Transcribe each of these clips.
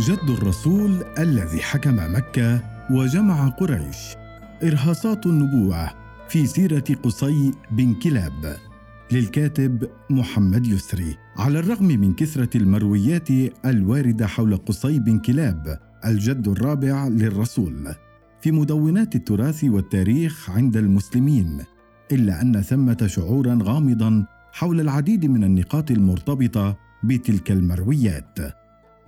جد الرسول الذي حكم مكة وجمع قريش. إرهاصات النبوة في سيرة قصي بن كلاب. للكاتب محمد يسري. على الرغم من كثرة المرويات الواردة حول قصي بن كلاب الجد الرابع للرسول. في مدونات التراث والتاريخ عند المسلمين. إلا أن ثمة شعورا غامضا حول العديد من النقاط المرتبطة بتلك المرويات.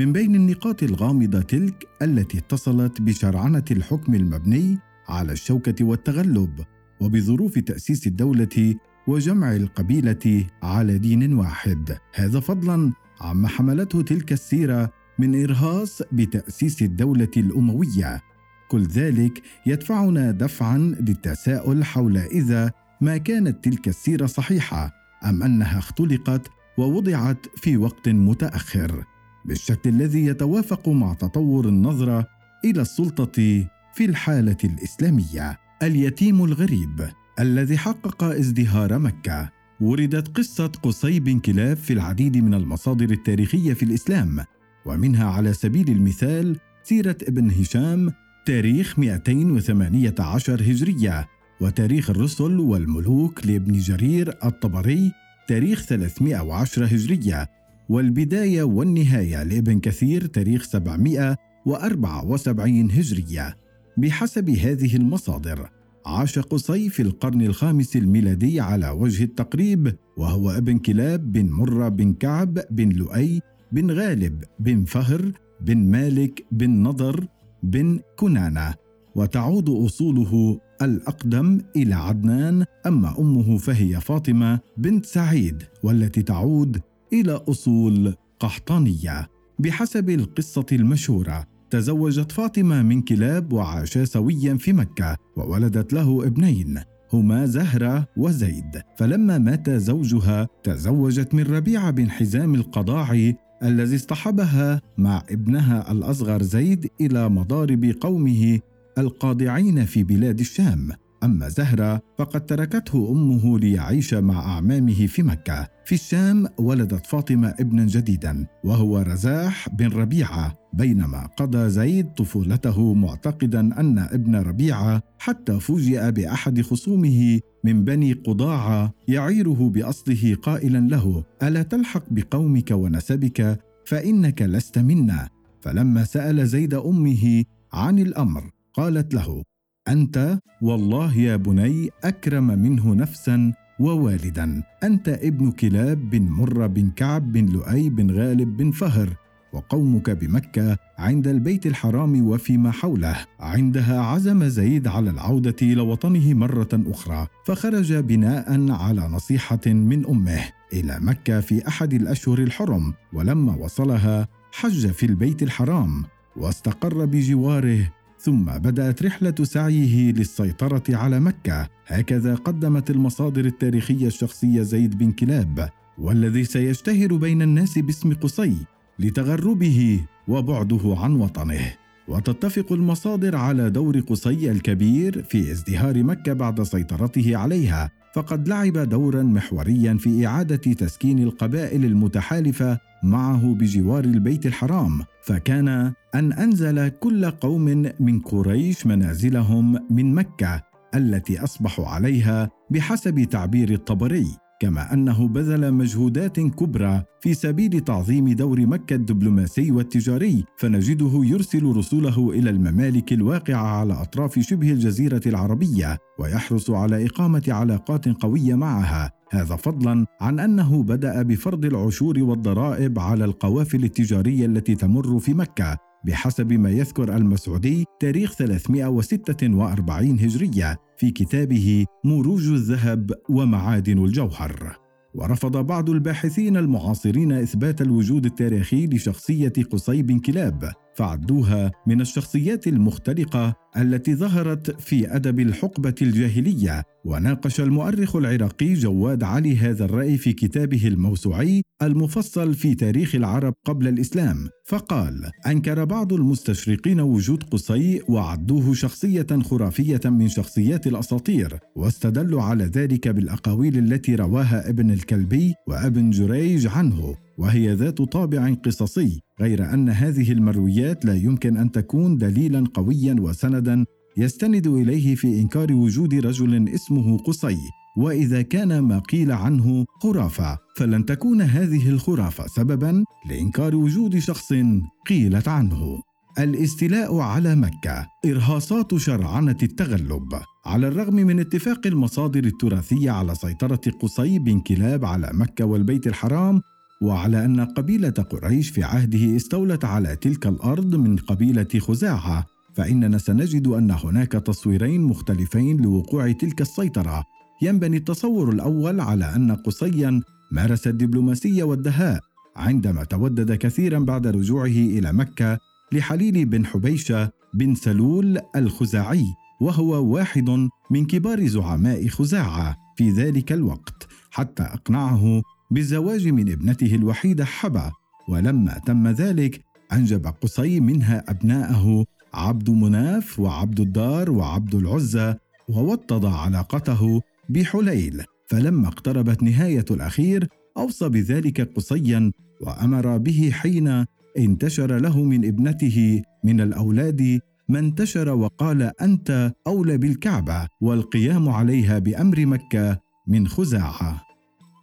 من بين النقاط الغامضة تلك التي اتصلت بشرعنة الحكم المبني على الشوكة والتغلب وبظروف تأسيس الدولة وجمع القبيلة على دين واحد. هذا فضلا عما حملته تلك السيرة من إرهاص بتأسيس الدولة الأموية. كل ذلك يدفعنا دفعا للتساؤل حول إذا ما كانت تلك السيرة صحيحة أم أنها اختلقت ووضعت في وقت متأخر. بالشكل الذي يتوافق مع تطور النظرة إلى السلطة في الحالة الإسلامية. اليتيم الغريب الذي حقق ازدهار مكة. وردت قصة قصي بن كلاب في العديد من المصادر التاريخية في الإسلام. ومنها على سبيل المثال سيرة ابن هشام تاريخ 218 هجرية. وتاريخ الرسل والملوك لابن جرير الطبري تاريخ 310 هجرية. والبداية والنهاية لابن كثير تاريخ 774 هجرية. بحسب هذه المصادر عاش قصي في القرن الخامس الميلادي على وجه التقريب وهو ابن كلاب بن مرة بن كعب بن لؤي بن غالب بن فهر بن مالك بن نضر بن كنانة. وتعود أصوله الأقدم إلى عدنان أما أمه فهي فاطمة بنت سعيد والتي تعود إلى أصول قحطانية. بحسب القصة المشهورة تزوجت فاطمة من كلاب وعاشا سويا في مكة وولدت له ابنين هما زهرة وزيد. فلما مات زوجها تزوجت من ربيعة بن حزام القضاعي الذي اصطحبها مع ابنها الأصغر زيد إلى مضارب قومه القاضعين في بلاد الشام. أما زهرة فقد تركته أمه ليعيش مع أعمامه في مكة. في الشام ولدت فاطمة ابنا جديدا وهو رزاح بن ربيعة بينما قضى زيد طفولته معتقدا أن ابن ربيعة حتى فوجئ بأحد خصومه من بني قضاعة يعيره بأصله قائلا له ألا تلحق بقومك ونسبك؟ فإنك لست منا. فلما سأل زيد أمه عن الأمر قالت له أنت والله يا بني أكرم منه نفسا ووالدا. أنت ابن كلاب بن مره بن كعب بن لؤي بن غالب بن فهر وقومك بمكة عند البيت الحرام وفيما حوله. عندها عزم زيد على العودة إلى وطنه مرة أخرى فخرج بناء على نصيحة من أمه. إلى مكة في أحد الأشهر الحرم ولما وصلها حج في البيت الحرام واستقر بجواره ثم بدأت رحلة سعيه للسيطرة على مكة. هكذا قدمت المصادر التاريخية الشخصية زيد بن كلاب والذي سيشتهر بين الناس باسم قصي لتغربه وبعده عن وطنه. وتتفق المصادر على دور قصي الكبير في ازدهار مكة بعد سيطرته عليها فقد لعب دورا محوريا في إعادة تسكين القبائل المتحالفة معه بجوار البيت الحرام فكان أن أنزل كل قوم من قريش منازلهم من مكة التي اصبحوا عليها بحسب تعبير الطبري كما أنه بذل مجهودات كبرى في سبيل تعظيم دور مكة الدبلوماسي والتجاري فنجده يرسل رسله إلى الممالك الواقعة على أطراف شبه الجزيرة العربية ويحرص على إقامة علاقات قوية معها. هذا فضلا عن أنه بدأ بفرض العشور والضرائب على القوافل التجارية التي تمر في مكة بحسب ما يذكر المسعودي تاريخ 346 هجرية في كتابه مروج الذهب ومعادن الجوهر. ورفض بعض الباحثين المعاصرين إثبات الوجود التاريخي لشخصية قصي بن كلاب، فعدوها من الشخصيات المختلقة التي ظهرت في أدب الحقبة الجاهلية وناقش المؤرخ العراقي جواد علي هذا الرأي في كتابه الموسوعي المفصل في تاريخ العرب قبل الإسلام. فقال أنكر بعض المستشرقين وجود قصي وعدوه شخصية خرافية من شخصيات الأساطير واستدلوا على ذلك بالأقاويل التي رواها ابن الكلبي وابن جريج عنه وهي ذات طابع قصصي غير أن هذه المرويات لا يمكن أن تكون دليلا قويا وسندا يستند إليه في إنكار وجود رجل اسمه قصي وإذا كان ما قيل عنه خرافة. فلن تكون هذه الخرافة سببا لإنكار وجود شخص قيلت عنه. الاستيلاء على مكة إرهاصات شرعنة التغلب. على الرغم من اتفاق المصادر التراثية على سيطرة قصي بن كلاب على مكة والبيت الحرام وعلى أن قبيلة قريش في عهده استولت على تلك الأرض من قبيلة خزاعة فإننا سنجد أن هناك تصويرين مختلفين لوقوع تلك السيطرة. ينبني التصور الأول على أن قصيا مارس الدبلوماسية والدهاء عندما تودد كثيرا بعد رجوعه إلى مكة لحليل بن حبيشة بن سلول الخزاعي وهو واحد من كبار زعماء خزاعة في ذلك الوقت حتى أقنعه بالزواج من ابنته الوحيدة حبا. ولما تم ذلك أنجب قصي منها أبناءه عبد مناف وعبد الدار وعبد العزى ووطد علاقته بحليل فلما اقتربت نهاية الأخير أوصى بذلك قصيا وأمر به حين انتشر له من ابنته من الأولاد ما انتشر وقال أنت أولى بالكعبة والقيام عليها بأمر مكة من خزاعة.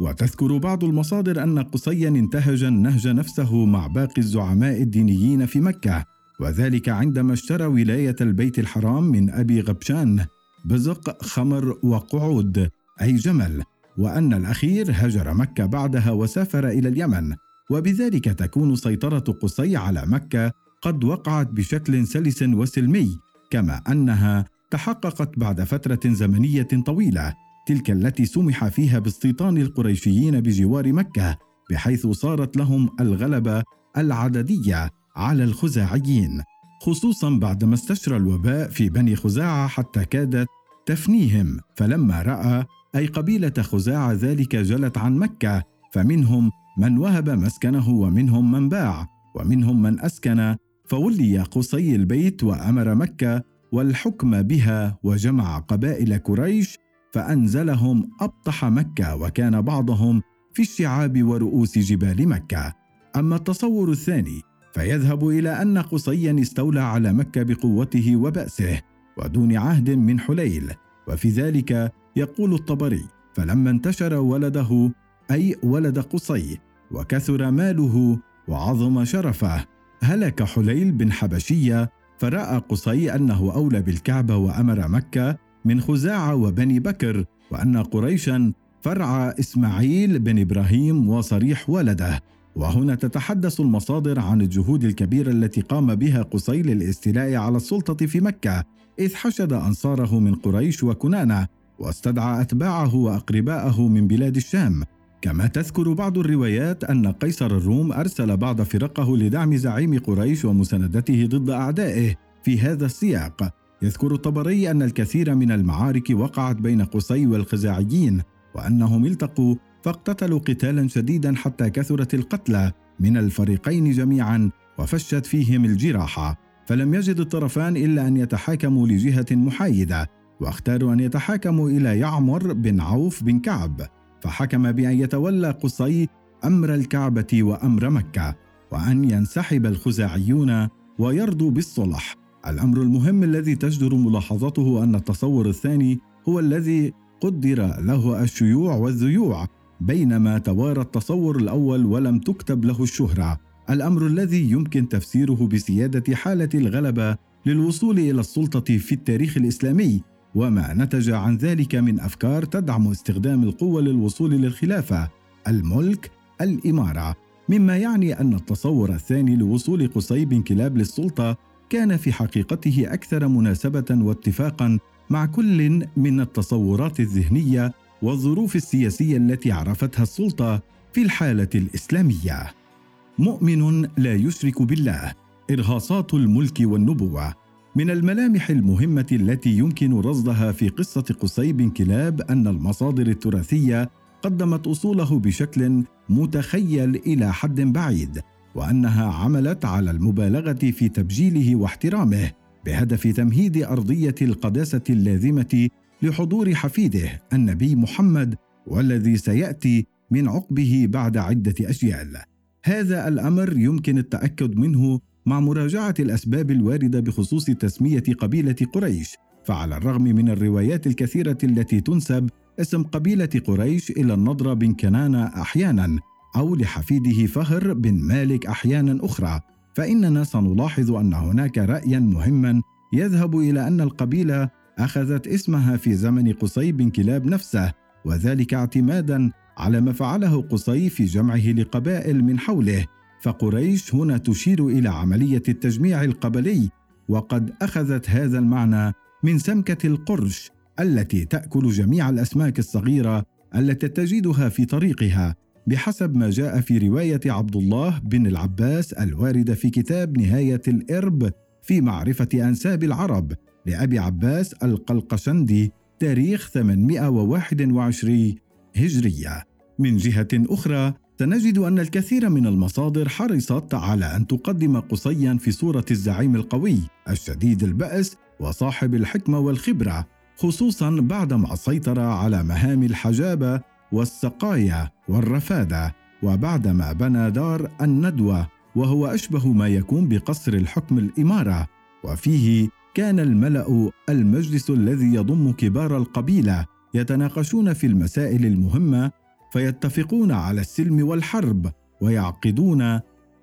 وتذكر بعض المصادر أن قصيا انتهج النهج نفسه مع باقي الزعماء الدينيين في مكة. وذلك عندما اشترى ولاية البيت الحرام من أبي غبشان بزق خمر وقعود أي جمل وأن الأخير هجر مكة بعدها وسافر إلى اليمن. وبذلك تكون سيطرة قصي على مكة قد وقعت بشكل سلس وسلمي كما أنها تحققت بعد فترة زمنية طويلة تلك التي سمح فيها باستيطان القريشيين بجوار مكة بحيث صارت لهم الغلبة العددية. على الخزاعيين خصوصا بعدما استشرى الوباء في بني خزاعة حتى كادت تفنيهم. فلما رأى أي قبيلة خزاعة ذلك جلت عن مكة فمنهم من وهب مسكنه ومنهم من باع ومنهم من أسكن فولي قصي البيت وأمر مكة والحكم بها وجمع قبائل قريش فأنزلهم أبطح مكة وكان بعضهم في الشعاب ورؤوس جبال مكة. أما التصور الثاني فيذهب إلى أن قصيا استولى على مكة بقوته وبأسه ودون عهد من حليل. وفي ذلك يقول الطبري فلما انتشر ولده أي ولد قصي وكثر ماله وعظم شرفه هلك حليل بن حبشيه فرأى قصي أنه أولى بالكعبه وأمر مكة من خزاعة وبني بكر وأن قريشا فرع إسماعيل بن إبراهيم وصريح ولده. وهنا تتحدث المصادر عن الجهود الكبيرة التي قام بها قصي للاستيلاء على السلطة في مكة إذ حشد أنصاره من قريش وكنانة واستدعى أتباعه وأقرباءه من بلاد الشام. كما تذكر بعض الروايات أن قيصر الروم أرسل بعض فرقه لدعم زعيم قريش ومساندته ضد أعدائه في هذا السياق. يذكر الطبري أن الكثير من المعارك وقعت بين قصي والخزاعيين وأنهم التقوا فاقتتلوا قتالا شديدا حتى كثرت القتلى من الفريقين جميعا وفشت فيهم الجراحه فلم يجد الطرفان إلا أن يتحاكموا لجهة محايدة واختاروا أن يتحاكموا إلى يعمر بن عوف بن كعب فحكم بأن يتولى قصي أمر الكعبة وأمر مكة وأن ينسحب الخزاعيون ويرضوا بالصلح. الأمر المهم الذي تجدر ملاحظته أن التصور الثاني هو الذي قدر له الشيوع والذيوع بينما توارى التصور الأول ولم تكتب له الشهرة. الأمر الذي يمكن تفسيره بسيادة حالة الغلبة للوصول إلى السلطة في التاريخ الإسلامي وما نتج عن ذلك من أفكار تدعم استخدام القوة للوصول للخلافة الملك الإمارة. مما يعني أن التصور الثاني لوصول قصي بن كلاب للسلطة كان في حقيقته أكثر مناسبة واتفاقا مع كل من التصورات الذهنية والظروف السياسية التي عرفتها السلطة في الحالة الإسلامية. مؤمن لا يشرك بالله. إرهاصات الملك والنبوة من الملامح المهمة التي يمكن رصدها في قصة قصي بن كلاب أن المصادر التراثية قدمت أصوله بشكل متخيل إلى حد بعيد، وأنها عملت على المبالغة في تبجيله واحترامه، بهدف تمهيد أرضية القداسة اللازمة لحضور حفيده النبي محمد والذي سيأتي من عقبه بعد عدة أجيال. هذا الأمر يمكن التأكد منه مع مراجعة الأسباب الواردة بخصوص تسمية قبيلة قريش، فعلى الرغم من الروايات الكثيرة التي تنسب اسم قبيلة قريش إلى النضر بن كنانة أحيانا أو لحفيده فهر بن مالك أحيانا أخرى، فإننا سنلاحظ أن هناك رأيا مهما يذهب إلى أن القبيلة أخذت اسمها في زمن قصي بن كلاب نفسه، وذلك اعتمادا على ما فعله قصي في جمعه لقبائل من حوله فقريش هنا تشير إلى عملية التجميع القبلي وقد أخذت هذا المعنى من سمكة القرش التي تأكل جميع الأسماك الصغيرة التي تجدها في طريقها بحسب ما جاء في رواية عبد الله بن العباس الوارده في كتاب نهاية الإرب في معرفة أنساب العرب. لأبي عباس القلقشندي تاريخ 821 هجرية. من جهة أخرى سنجد أن الكثير من المصادر حرصت على أن تقدم قصيا في صورة الزعيم القوي الشديد البأس وصاحب الحكمة والخبرة خصوصا بعدما سيطر على مهام الحجابة والسقايا والرفادة وبعدما بنى دار الندوة وهو أشبه ما يكون بقصر الحكم الإمارة. وفيه كان الملأ المجلس الذي يضم كبار القبيلة يتناقشون في المسائل المهمة فيتفقون على السلم والحرب ويعقدون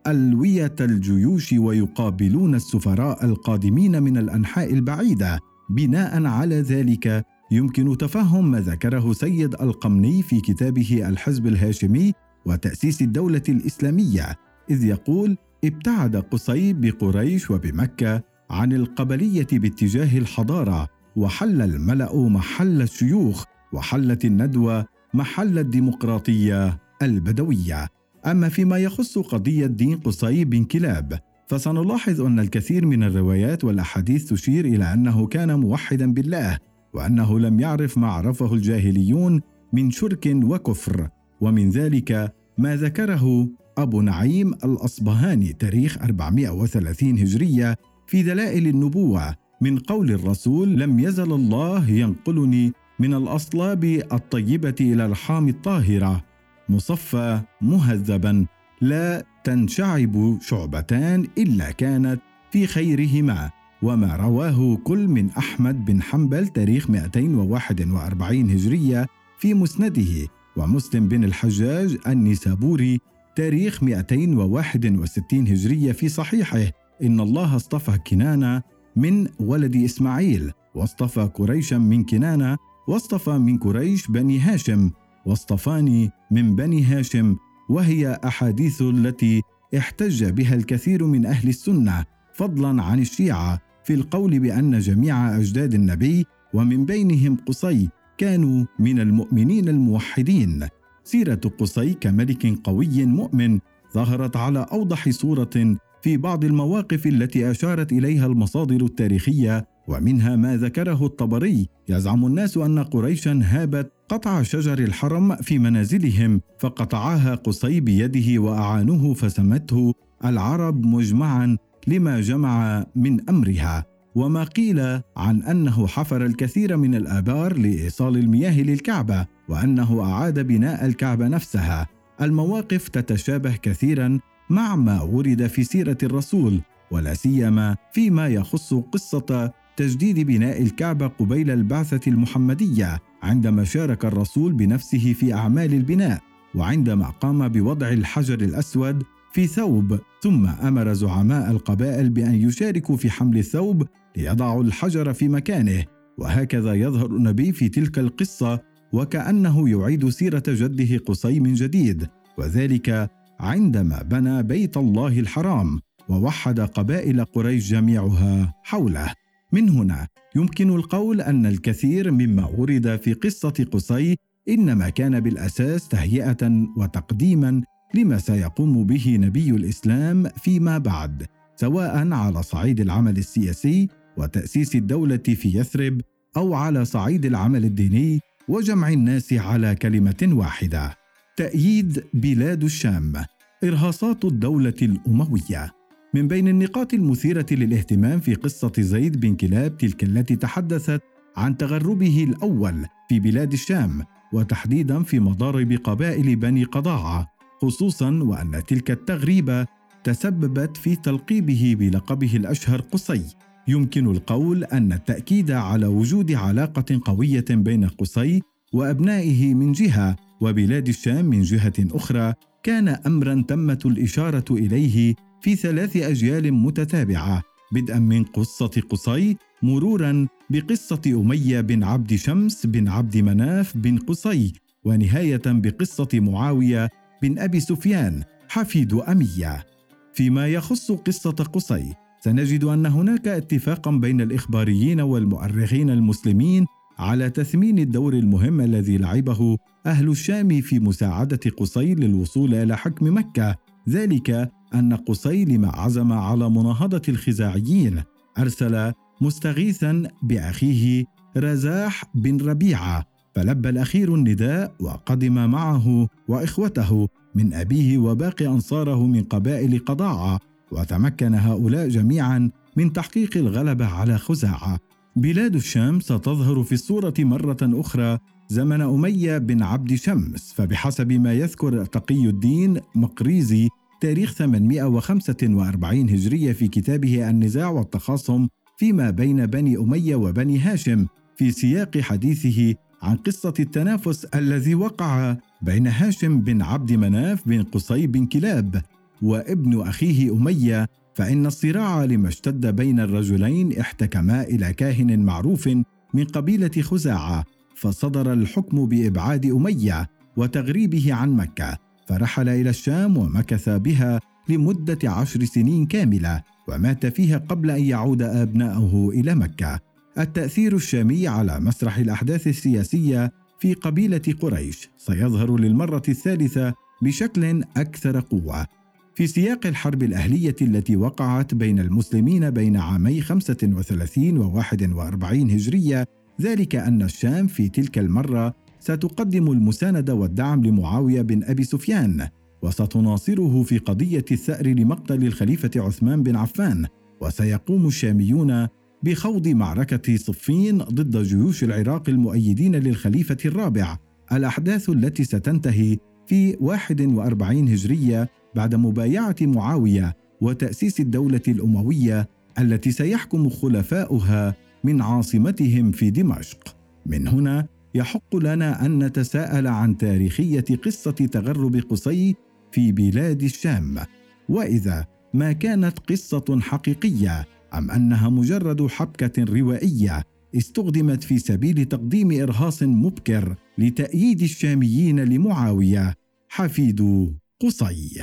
ألوية الجيوش ويقابلون السفراء القادمين من الأنحاء البعيدة. بناء على ذلك يمكن تفهم ما ذكره سيد القمني في كتابه الحزب الهاشمي وتأسيس الدولة الإسلامية إذ يقول ابتعد قصي بقريش وبمكة عن القبلية باتجاه الحضارة وحل الملأ محل الشيوخ وحلت الندوة محل الديمقراطية البدوية. أما فيما يخص قضية دين قصي بن كلاب فسنلاحظ أن الكثير من الروايات والأحاديث تشير إلى أنه كان موحدا بالله وأنه لم يعرف ما عرفه الجاهليون من شرك وكفر. ومن ذلك ما ذكره أبو نعيم الأصبهاني تاريخ 430 هجرية في دلائل النبوة. من قول الرسول لم يزل الله ينقلني من الأصلاب الطيبة إلى الارحام الطاهرة. مصفى مهذبا. لا تنشعب شعبتان إلا كانت في خيرهما. وما رواه كل من أحمد بن حنبل تاريخ 241 هجرية في مسنده. ومسلم بن الحجاج النسابوري تاريخ 261 هجرية في صحيحه. إن الله اصطفى كنانة من ولد إسماعيل واصطفى قريشا من كنانة واصطفى من قريش بني هاشم واصطفاني من بني هاشم وهي أحاديث التي احتج بها الكثير من أهل السنة فضلا عن الشيعة في القول بأن جميع أجداد النبي ومن بينهم قصي كانوا من المؤمنين الموحدين. سيرة قصي كملك قوي مؤمن ظهرت على أوضح صورة في بعض المواقف التي أشارت إليها المصادر التاريخية ومنها ما ذكره الطبري يزعم الناس أن قريشا هابت قطع شجر الحرم في منازلهم فقطعها قصي بيده وأعانوه فسمته العرب مجمعا لما جمع من أمرها. وما قيل عن أنه حفر الكثير من الآبار لإيصال المياه للكعبة وأنه أعاد بناء الكعبة نفسها. المواقف تتشابه كثيرا مع ما ورد في سيرة الرسول ولا سيما فيما يخص قصة تجديد بناء الكعبة قبيل البعثة المحمدية عندما شارك الرسول بنفسه في أعمال البناء وعندما قام بوضع الحجر الأسود في ثوب ثم أمر زعماء القبائل بأن يشاركوا في حمل الثوب ليضعوا الحجر في مكانه وهكذا يظهر النبي في تلك القصة وكأنه يعيد سيرة جده قصي من جديد وذلك عندما بنى بيت الله الحرام ووحد قبائل قريش جميعها حوله. من هنا يمكن القول أن الكثير مما ورد في قصة قصي إنما كان بالأساس تهيئة وتقديما لما سيقوم به نبي الإسلام فيما بعد سواء على صعيد العمل السياسي وتأسيس الدولة في يثرب أو على صعيد العمل الديني وجمع الناس على كلمة واحدة. تأييد بلاد الشام إرهاصات الدولة الأموية. من بين النقاط المثيرة للاهتمام في قصة زيد بن كلاب تلك التي تحدثت عن تغربه الأول في بلاد الشام وتحديدا في مضارب قبائل بني قضاعة خصوصا وأن تلك التغريبة تسببت في تلقيبه بلقبه الأشهر قصي. يمكن القول أن التأكيد على وجود علاقة قوية بين قصي وأبنائه من جهة وبلاد الشام من جهة أخرى كان امرا تمت الإشارة إليه في ثلاث أجيال متتابعة بدءا من قصة قصي مرورا بقصة أمية بن عبد شمس بن عبد مناف بن قصي ونهاية بقصة معاوية بن أبي سفيان حفيد أمية. فيما يخص قصة قصي سنجد أن هناك اتفاقا بين الإخباريين والمؤرخين المسلمين على تثمين الدور المهم الذي لعبه أهل الشام في مساعدة قصي للوصول إلى حكم مكة. ذلك أن قصي لما عزم على مناهضة الخزاعيين. أرسل مستغيثا بأخيه رزاح بن ربيعة. فلبى الأخير النداء وقدم معه وإخوته من أبيه وباقي أنصاره من قبائل قضاعه وتمكن هؤلاء جميعا من تحقيق الغلبه على خزاعة. بلاد الشام ستظهر في الصورة مرة أخرى زمن أمية بن عبد شمس فبحسب ما يذكر تقي الدين مقريزي تاريخ 845 هجرية في كتابه النزاع والتخاصم فيما بين بني أمية وبني هاشم في سياق حديثه عن قصة التنافس الذي وقع بين هاشم بن عبد مناف بن قصي بن كلاب وابن أخيه أمية فإن الصراع لما اشتد بين الرجلين احتكما إلى كاهن معروف من قبيلة خزاعة. فصدر الحكم بإبعاد أمية وتغريبه عن مكة فرحل إلى الشام ومكث بها لمدة عشر سنين كاملة ومات فيها قبل أن يعود أبناؤه إلى مكة. التأثير الشامي على مسرح الأحداث السياسية في قبيلة قريش سيظهر للمرة الثالثة بشكل أكثر قوة. في سياق الحرب الأهلية التي وقعت بين المسلمين بين عامي 35 و 41 هجرية ذلك أن الشام في تلك المرة ستقدم المساندة والدعم لمعاوية بن أبي سفيان وستناصره في قضية الثأر لمقتل الخليفة عثمان بن عفان وسيقوم الشاميون بخوض معركة صفين ضد جيوش العراق المؤيدين للخليفة الرابع الأحداث التي ستنتهي في 41 هجرية بعد مبايعة معاوية وتأسيس الدولة الأموية التي سيحكم خلفاؤها من عاصمتهم في دمشق. من هنا يحق لنا أن نتساءل عن تاريخية قصة تغرب قصي في بلاد الشام، وإذا ما كانت قصة حقيقية أم أنها مجرد حبكة روائية استخدمت في سبيل تقديم إرهاص مبكر لتأييد الشاميين لمعاوية حفيد قصي